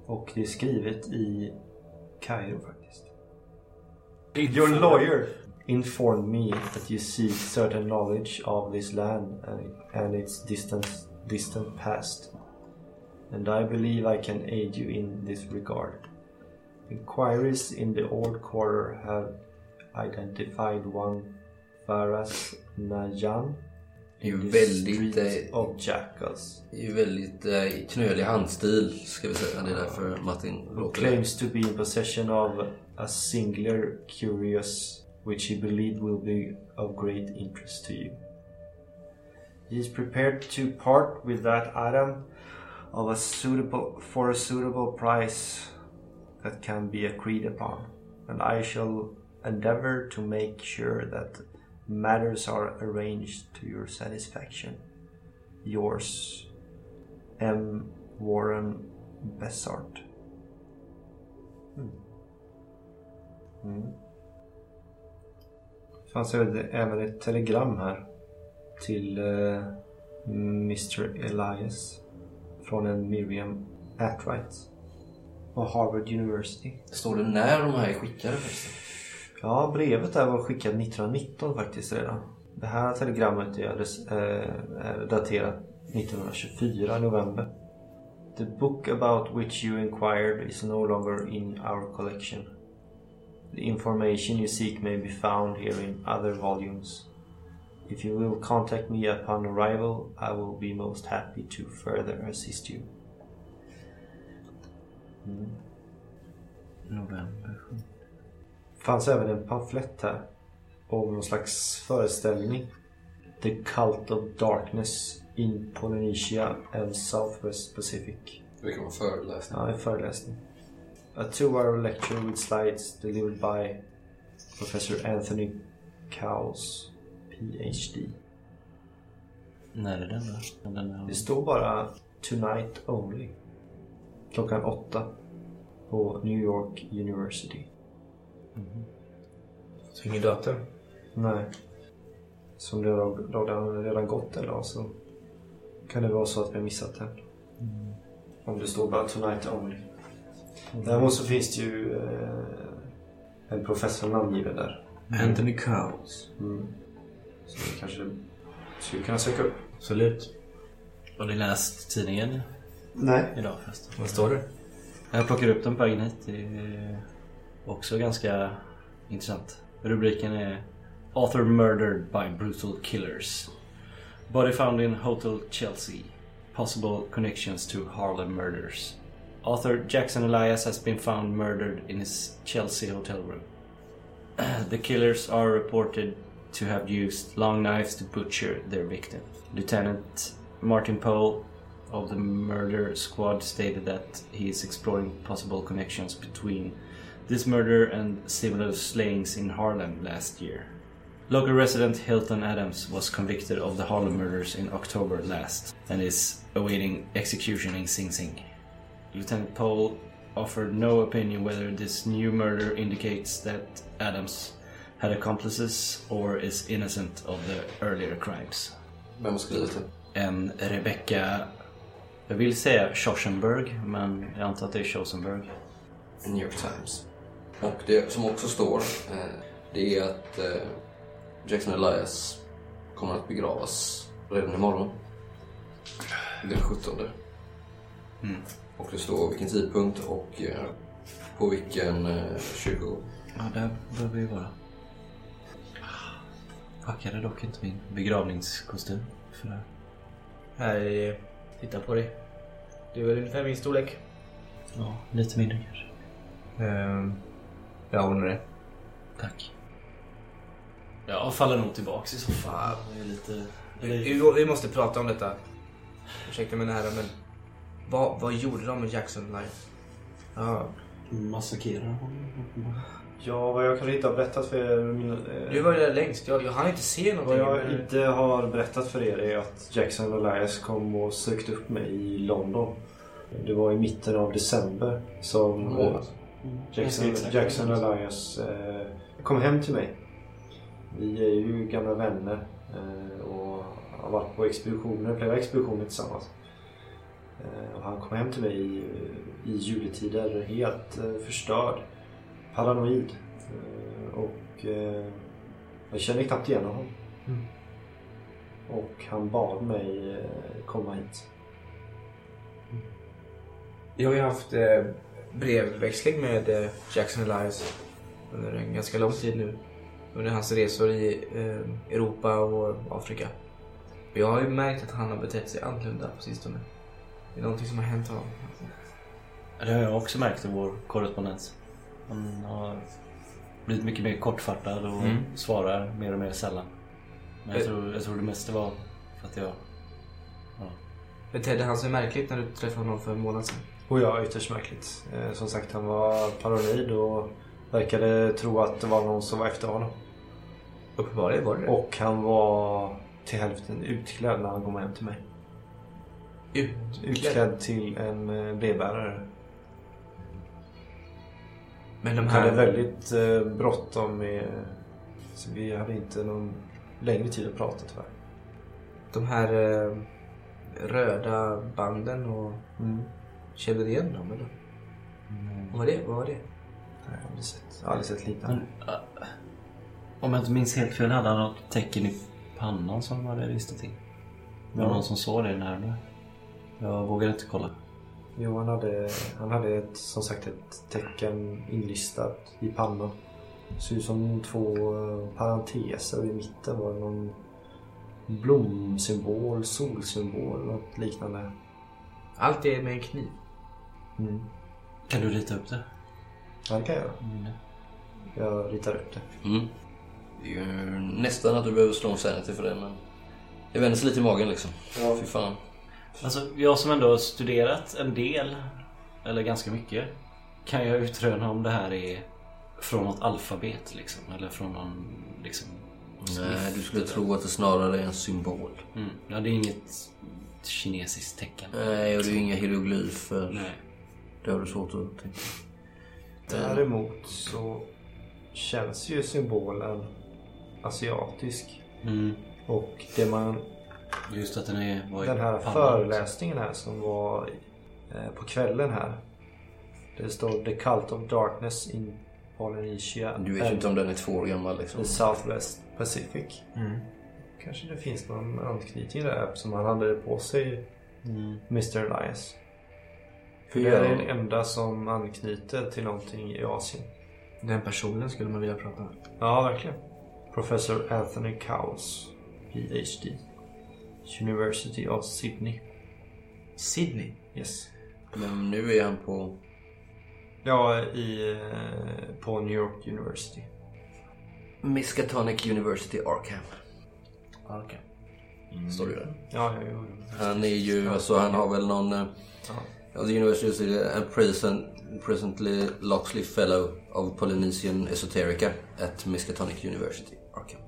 Och det är skrivet i Kairo faktiskt. Your lawyer informed me that you seek certain knowledge of this land and, its distant, distant past. And I believe I can aid you in this regard. Inquiries in the old quarter have identified one Faraz Najan Det är ju väldigt, eh, det är väldigt eh, knölig handstil, ska vi säga. Det är därför Martin låter Claims to be in possession of a singular curious which he believed will be of great interest to you. He is prepared to part with that item of a suitable for a suitable price that can be agreed upon, and I shall endeavor to make sure that matters are arranged to your satisfaction. Yours, M. Warren Bessart. Mm. Mm. Fanns även även ett telegram här till eh, Mr Elias från en Miriam Atwright på Harvard University. Står det när de här är skickade förresten? Ja, brevet där var skickat 1919 faktiskt redan. Det här telegrammet är, adress- eh, är daterat 1924 november. The book about which you inquired is no longer in our collection. The information you seek may be found here in other volumes. If you will contact me upon arrival, I will be most happy to further assist you. Mm. November. fanns även en pamflett här om någon slags föreställning. The Cult of Darkness in Polynesia and Southwest Pacific. Det kan vara föreläsning. Ja, en föreläsning. A two-hour lecture with slides delivered by Professor Anthony Cowles, PhD. När är den då? Den är... Det står bara Tonight Only. Klockan åtta. På New York University. Så ingen datum? Nej. Som det har redan, redan gått en dag så kan det vara så att vi har missat den. Om det står bara Tonight Only. Däremot så finns det ju eh, en professor namngiven där. Anthony Cowles. Mm. Så det kanske skulle kunna söka upp. Absolut. Har ni läst tidningen Nej. idag förresten? Vad står det? Jag plockar upp den på vägen hit. Det är också ganska intressant. Rubriken är Author murdered by brutal killers. Body found in Hotel Chelsea. Possible connections to Harlem murders. Author Jackson Elias has been found murdered in his Chelsea hotel room. the killers are reported to have used long knives to butcher their victim. Lieutenant Martin Pohl of the murder squad stated that he is exploring possible connections between this murder and similar slayings in Harlem last year. Local resident Hilton Adams was convicted of the Harlem murders in October last and is awaiting execution in Sing Sing. Lieutenant Pohl offered no opinion whether this new murder indicates that Adams had accomplices or is innocent of the earlier crimes. Vem skrivit det? En Rebecca, jag vill säga Schossenberg, men jag antar att det är Schossenberg. New York Times. Och det som också står, eh, det är att eh, Jackson Elias kommer att begravas redan imorgon. Den 17. Mm. Och det står vilken tidpunkt och eh, på vilken eh, kyrkogård. Ja, där bör vi vara. Packade dock inte min begravningskostym för det här. Här är det. Titta på dig. Du är väl ungefär min storlek? Ja, lite mindre kanske. Ehm, jag ordnar det. Tack. Jag faller nog tillbaks i så fall. Jag är lite... Vi, vi måste prata om detta. Ursäkta mig nära men. Vad, vad gjorde de med Jackson Life? Ja, Massakrera honom. Ja, vad jag kanske inte har berättat för er. Min, eh, du var ju där längst. Jag, jag hann inte se Vad någonting. jag men- inte har berättat för er är att Jackson Elias kom och sökte upp mig i London. Det var i mitten av december som eh, Jackson, Jackson Elias eh, kom hem till mig. Vi är ju gamla vänner eh, och har varit på expeditioner, flera expeditioner tillsammans. Eh, och han kom hem till mig i, i juletider helt eh, förstörd. Paranoid. Eh, och jag kände knappt igen honom. Och han bad mig komma hit. Jag har ju haft brevväxling med Jackson Elias under en ganska lång tid nu. Under hans resor i Europa och Afrika. Jag har ju märkt att han har betett sig annorlunda på sistone. Det är någonting som har hänt honom. Det har jag också märkt i vår korrespondens. Han har blivit mycket mer kortfattad och Mm. svarar mer och mer sällan. Men jag Eh. tror, jag tror det mesta var För att jag... Betedde han sig märkligt när du träffade honom för en månad sedan? Och ja, ytterst märkligt. Eh, som sagt, han var paranoid och verkade tro att det var någon som var efter honom. Uppenbarligen var det. Och han var till hälften utklädd när han kom hem till mig. Utklädd. Utklädd till en eh, brevbärare. Men de Han hade här... väldigt eh, bråttom med... Så vi hade inte någon längre tid att prata tyvärr. De här eh, röda banden och... Mm. Kände du igen dem eller? Vad var det? Vad var det? Nej, jag har aldrig sett, jag har aldrig sett liknande. Men, äh, om jag inte minns helt fel hade han något tecken i pannan som de hade ristat. Det var Ja. någon som såg det närmare. Jag vågade inte kolla. Jo, han hade, han hade ett, som sagt ett tecken inlistat i pannan. Ser ut som två parenteser och i mitten var det någon blomsymbol, solsymbol, något liknande. Allt det med en kniv. Mm. Kan du rita upp det? Ja, det kan jag. Mm. Jag ritar upp det. Mm. Det är ju nästan att du behöver slå en sanity för det men... Det vänder sig lite i magen liksom. Ja. Fy fan. Alltså, jag som ändå har studerat en del, eller ganska mycket, kan jag utröna om det här är från något alfabet liksom. Eller från någon liksom... Nej, du skulle tro att det snarare är en symbol. Mm. Ja, det är inget kinesiskt tecken. Nej, och det är inga hieroglyfer. Nej. Det har du svårt att tänka. Däremot så känns ju symbolen asiatisk. Mm. Och det man, Just att den är... var den här föreläsningen här som var eh, på kvällen här. Det står The Cult of Darkness in Polynesia. Du vet ju inte om den är två år gammal liksom. The Southwest Pacific. Mm. Kanske det finns någon anknytning där eftersom han hade på sig Mm. Mr. Elias. För Hur det är den de? enda som anknyter till någonting i Asien. Den personen skulle man vilja prata med. Ja, verkligen. Professor Anthony Cowles, PhD. University of Sydney. Sydney? Yes. Men nu är han på... Ja, i, eh, på New York University. Miskatonic University Arkham. Okej. Står det ju där. Ja, ja, ja. Han är ju, alltså han har väl någon... eh, Ja. Ja, the University is a present, presently Locksley Fellow of Polynesian Esoterica at Miskatonic University, Arkham.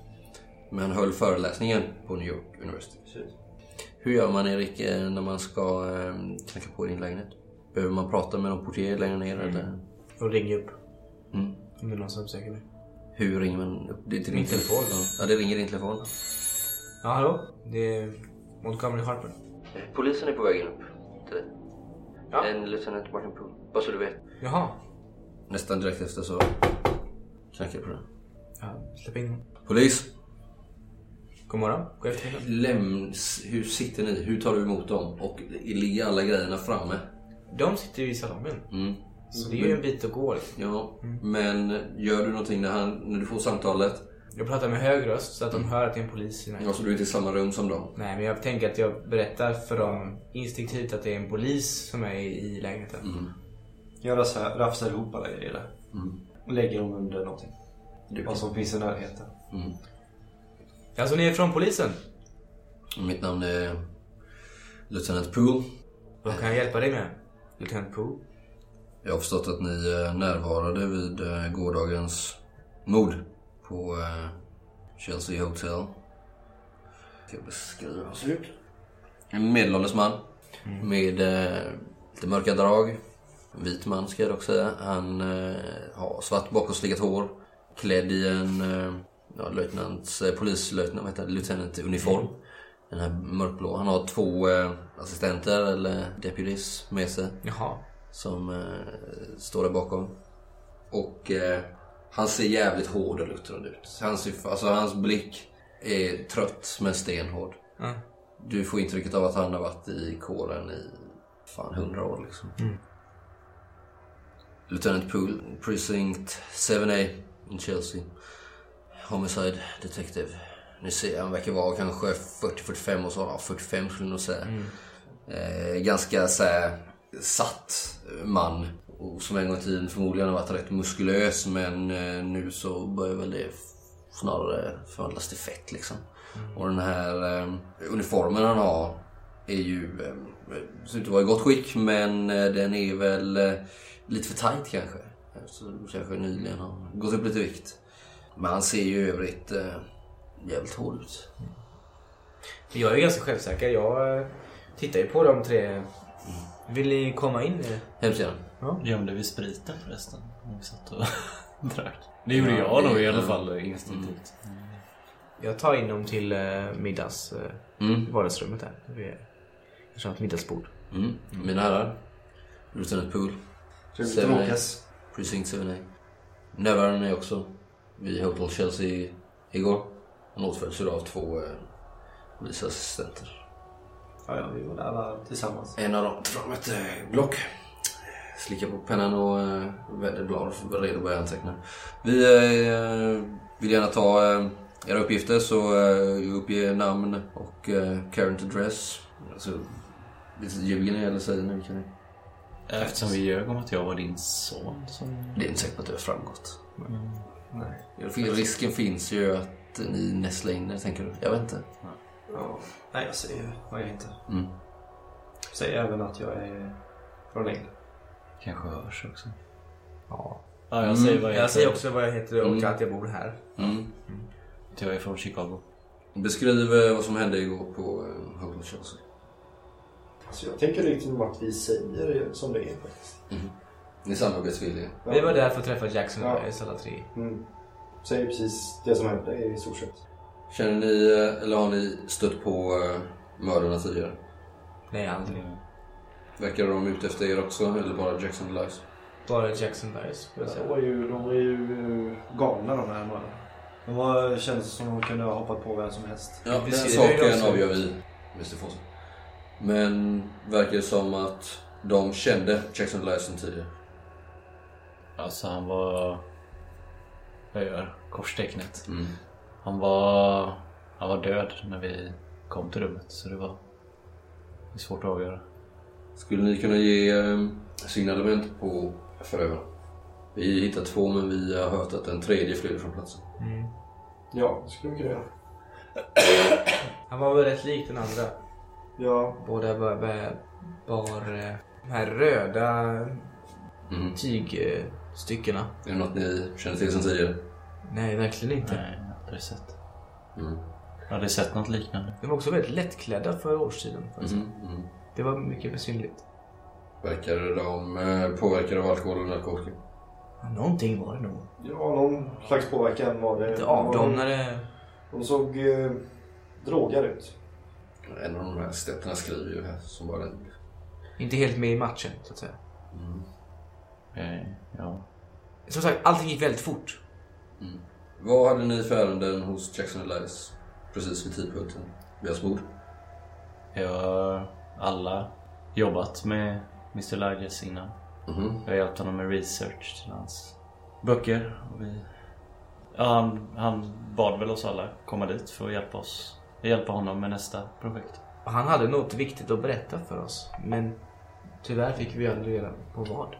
Men höll föreläsningen på New York University. Hur gör man Erik eh, när man ska eh, knacka på din lägenhet? Behöver man prata med någon portier längre ner eller? Och ringer upp. Mm. Om det är någon som söker mig. Hur ringer man upp? Det är till Min din telefon. Ja, Ja, det ringer din telefon. Ja, hallå? Det är Montgomery Harper. Polisen är på väg in upp till dig. Ja. En lieutenant Martin Poole. Bara så du vet. Jaha. Nästan direkt efter så knackar jag på den. Ja, släpp in. Polis! God morgon. God eftermiddag. Läms, hur sitter ni? Hur tar du emot dem? Och ligger alla grejerna framme? De sitter ju i salongen. Mm. Så det är ju en bit att gå liksom. Ja, men gör du någonting när, han, när du får samtalet? Jag pratar med hög röst så att de hör att det är en polis i. Ja, så du är inte i samma rum som dem? Nej, men jag tänker att jag berättar för dem instinktivt att det är en polis som är i lägenheten. Mm. Jag rafsar, rafsar ihop alla grejer där. Mm. Och lägger dem under någonting. Vad som finns i närheten. mm. Alltså, ni är från polisen? Mitt namn är Lieutenant Poole. Vad kan jag hjälpa dig med? Lieutenant Poole? Jag har förstått att ni eh, närvarade vid eh, gårdagens mord på eh, Chelsea Hotel. Ska beskriva hur han ser ut? En medelålders man med eh, lite mörka drag. En vit man ska jag dock säga. Han har svart bakåtslickat hår. Klädd i en ja, löjtnants, eh, polislöjtnant, vad heter det, lieutenant uniform. Den här mörkblå. Han har två eh, assistenter eller deputies med sig Jaha. som eh, står där bakom. Och eh, han ser jävligt hård och luttrad ut. Han ser, alltså, hans blick är trött men stenhård. Ja. Du får intrycket av att han har varit i kåren i fan hundra år liksom. Lieutenant Poole, Precinct 7A in Chelsea. Homicide Detective. Ni ser, han verkar vara kanske 40-45 års ålder. Ja, 45 skulle jag nog säga. Eh, ganska såhär satt man. Och som en gång i tiden förmodligen har varit rätt muskulös men eh, nu så börjar väl det snarare förvandlas till fett liksom. Och den här eh, uniformen han har är ju, eh, ser ut att vara i gott skick men eh, den är väl eh, lite för tight kanske. Så kanske nyligen har gått upp lite vikt. Men han ser ju i övrigt eh, jävligt hård ut. Jag är ganska självsäker. Jag eh, tittar ju på de tre. Vill ni komma in? eh? Hemskt gärna. Gömde vi spriten förresten? När vi satt och drack. Det gjorde jag nog i alla fall instinktivt. Jag tar in dem till eh, middags... Eh, Mm. vardagsrummet där. Vi är- Kanske har ett middagsbord. Mm. Mina herrar. Lieutenant Poole. Trevligt att. Precinct 7A. Närvarande är också vid Hotel Chelsea igår. Han åtföljs av två eh, polisassistenter. Ja, ja, vi var där alla tillsammans. En av dem tar fram ett eh, block. Slickar på pennan och eh, vänder blad för redo att börja anteckna. Vi eh, vill gärna ta eh, era uppgifter så eh, uppge namn och eh, current address. Alltså, ljuger ni eller säger ni vilka ni Eftersom vi ljög om att jag var din son som... Det är inte säkert att det har framgått. Nej. Risken finns ju att ni nästlar in er, tänker du? Jag vet inte. Ja. Nej, jag säger vad jag inte. Mm. Säger även att jag är från England. Kanske hörs också. Ja. Ja, jag säger vad jag Jag säger också vad jag heter och Mm. att jag bor här. Mm. Jag är från Chicago. Beskriv eh, vad som hände igår på eh, Hotel Chelsea. Så jag tänker liksom att vi säger som det är faktiskt. Ni är samarbetsvilliga. Vi var där för att träffa Jackson Ja. och Elias alla tre. Mm. Säger precis det som hände i stort sett. Känner ni, eh, eller har ni stött på eh, mördarna tidigare? Nej, aldrig. Verkar de ute efter er också, eller bara Jackson Lies? Bara Jackson Lies, skulle jag De säga. var ju, de var ju galna de här mördarna. De var, kändes som de kunde ha hoppat på vem som helst. Ja, den saken avgör vi, Mr Fosse. Men verkar det som att de kände Jackson Lies sedan tidigare. Alltså han var... Jag gör korstecknet. Mm. Han var... Han var död när vi kom till rummet så det var... Det är svårt att avgöra. Skulle ni kunna ge eh, signalement på förövarna? Vi hittar två men vi har hört att en tredje flyr från platsen. Ja, det skulle vi kunna göra. Han var väl rätt lik den andra. Ja, Båda bar, bar, eh, de här röda Mm. Tygstyckena. Är det något ni känner till sedan tidigare? Nej, verkligen inte. Nej, jag har aldrig sett. Mm. Jag har aldrig sett något liknande. De var också väldigt lättklädda för årstiden. faktiskt. Mhm, mhm. Det var mycket besynligt. Verkar de eh, påverkade av alkohol och narkotika? Ja, någonting var det nog. ja någon slags påverkan var det. Var- avdomnade. De såg eh, drogade ut. En av de här stätterna skriver ju här som bara den. Inte helt med i matchen, så att säga. Mm. Eh, ja. Som sagt, allting gick väldigt fort. Vad hade ni för ärenden hos Jackson Elias precis vid tidpunkten vid hans mord? Jag har alla jobbat med Mr. Larges innan. Mhm. Jag har hjälpt honom med research till hans böcker. Och vi... ja, han, han bad väl oss alla komma dit för att hjälpa oss. Hjälpa honom med nästa projekt. Han hade något viktigt att berätta för oss. Men tyvärr fick vi aldrig reda på vad.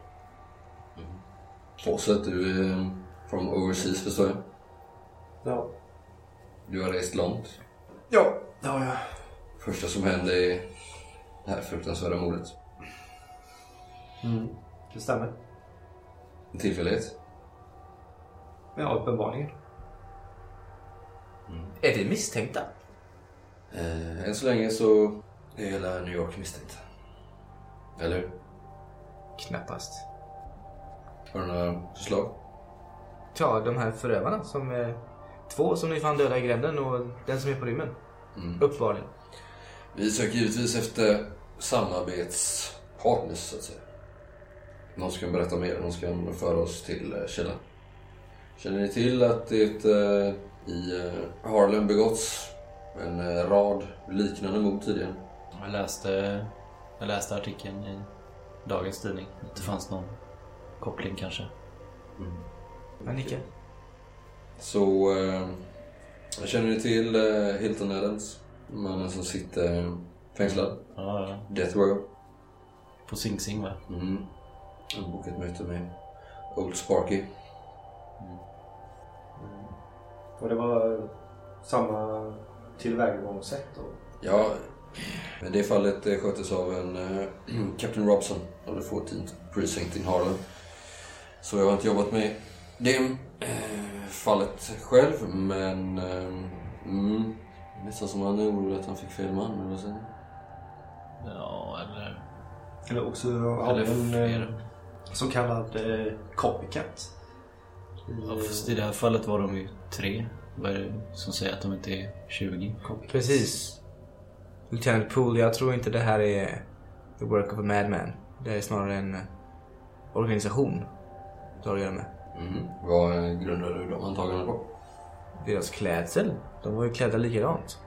Fawcett, du är från overseas förstår jag. Ja. Du har rest långt. Ja, det har jag. Första som hände är det här fruktansvärda mordet. Mm. Det stämmer. En tillfällighet. Ja, uppenbarligen. Är vi misstänkta? Eh, än så länge så är hela New York misstänkt. Eller hur? Knappast. Har du några förslag? Ja, de här förövarna som... Eh, två som ni fann döda i gränden och den som är på rymmen. Mm. Uppenbarligen. Vi söker givetvis efter samarbetspartners så att säga. Någon som kan berätta mer, någon som kan föra oss till eh, källan. Känner ni till att det eh, i eh, Harlem begåtts en rad liknande mord tidigare? Jag läste, jag läste artikeln i dagens tidning. Att det fanns någon koppling kanske. Men Nicke? Så eh, känner ni till eh, Hilton Adams? Mannen som sitter fängslad. Ja, ja. Death Row. På Sing Sing va? Mm. Jag har bokat möte med Old Sparky. Och det var samma tillvägagångssätt då? Ja, men det fallet eh, sköttes av en eh, Captain Robson av the 14th Precinct in Harlem. Så jag har inte jobbat med det eh, fallet själv, men... Eh, mm, nästan som han är orolig att han fick fel man, eller vad säger ni? Ja, eller... Eller också har Eller en fler. eh, så kallad eh, copycat. Ja, fast I det här fallet var de ju tre. Vad är det som säger att de inte är 20? Precis. Lieutenant Poole, jag tror inte det här är the work of a madman. Det är snarare en organisation att göra med. Mm. Vad grundar du de antagandena på? Deras klädsel, de var ju klädda likadant.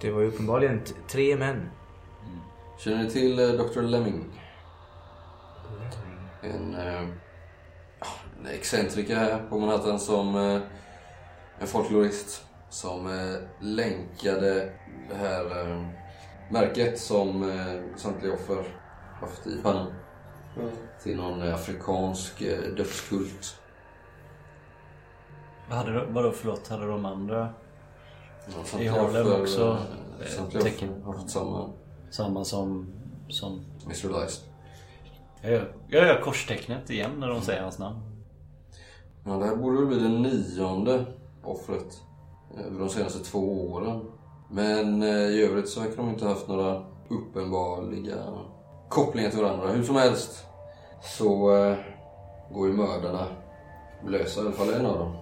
Det var ju uppenbarligen tre män. Känner ni till eh, Dr. Lemming? En, eh, ja, en excentriker här på Manhattan som eh, en folklorist som eh, länkade det här eh, märket som eh, samtliga offer haft i pannan till någon eh, afrikansk eh, dödskult. Vad hade de, vadå förlåt, hade de andra Ja, I Harlem offer, också, Samtliga tecken. haft samma samma som... som Mr. Lice. jag, gör, jag gör korstecknet igen när de säger hans namn. Ja, det här borde väl bli det nionde offret över de senaste två åren. Men i övrigt så verkar de inte haft några uppenbarliga kopplingar till varandra. Hur som helst så eh, går ju mördarna lösa i alla fall en av dem.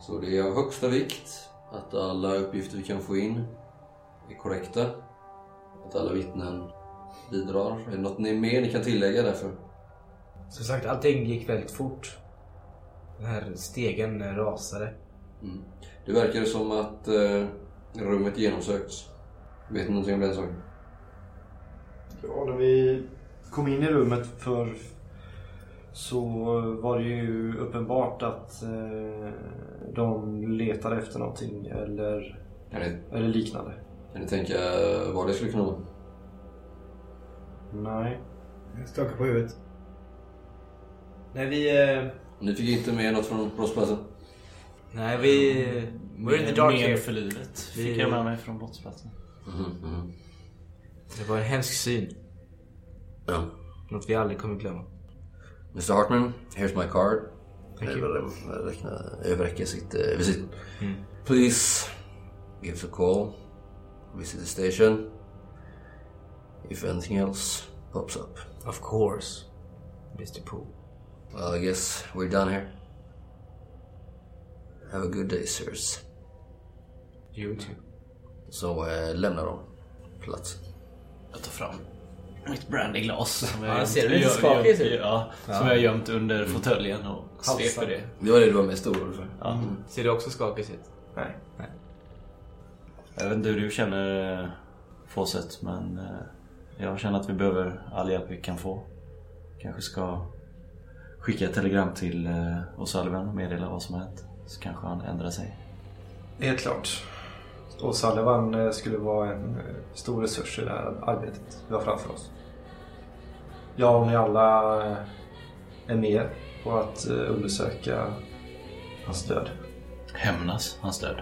Så det är av högsta vikt att alla uppgifter vi kan få in är korrekta. Att alla vittnen bidrar. Är det något ni mer ni kan tillägga därför? Som sagt, allting gick väldigt fort. Den här stegen rasade. Mm. Det verkar som att eh, rummet genomsökts. Vet ni någonting om den saken? Ja, när vi kom in i rummet för så var det ju uppenbart att eh, de letade efter någonting eller, ni, eller liknande. kan ni tänka vad det skulle kunna vara? Nej. Jag skakar på huvudet. Nej, vi... Eh, Ni fick inte med något från brottsplatsen? nej, vi... We're in the dark here. för livet fick Vi- jag med mig från brottsplatsen. Mhm, mhm. Det var en hemsk syn. Ja. Något vi aldrig kommer glömma. Mr Hartman, here's my card. Thank you. vill räkna, överräcka sitt eh, visit. Please give us a call. Visit the station. If anything else pops up. Of course. Mr Poole. Well, I guess we're done here. Have a good day, sirs. You too. Så eh, lämnar de platsen. Jag tar fram mitt brandyglas. Som jag Ja, gömt- ser du lite jag- skakig jag- ut? Ja, som jag har gömt under fåtöljen och sveper det. Det var det du var mest orolig för. Ja. Ser du också skakig ut? Nej. Jag vet inte hur du känner eh, Fawcett men eh, jag känner att vi behöver all hjälp vi kan få. Kanske ska skicka ett telegram till eh, O'Sullivan och meddela vad som har hänt. Så kanske han ändrar sig. Helt klart. Och Sullivan eh, skulle vara en eh, stor resurs i det här arbetet vi har framför oss. Jag och ni alla eh, är med på att undersöka hans död. Hämnas hans död.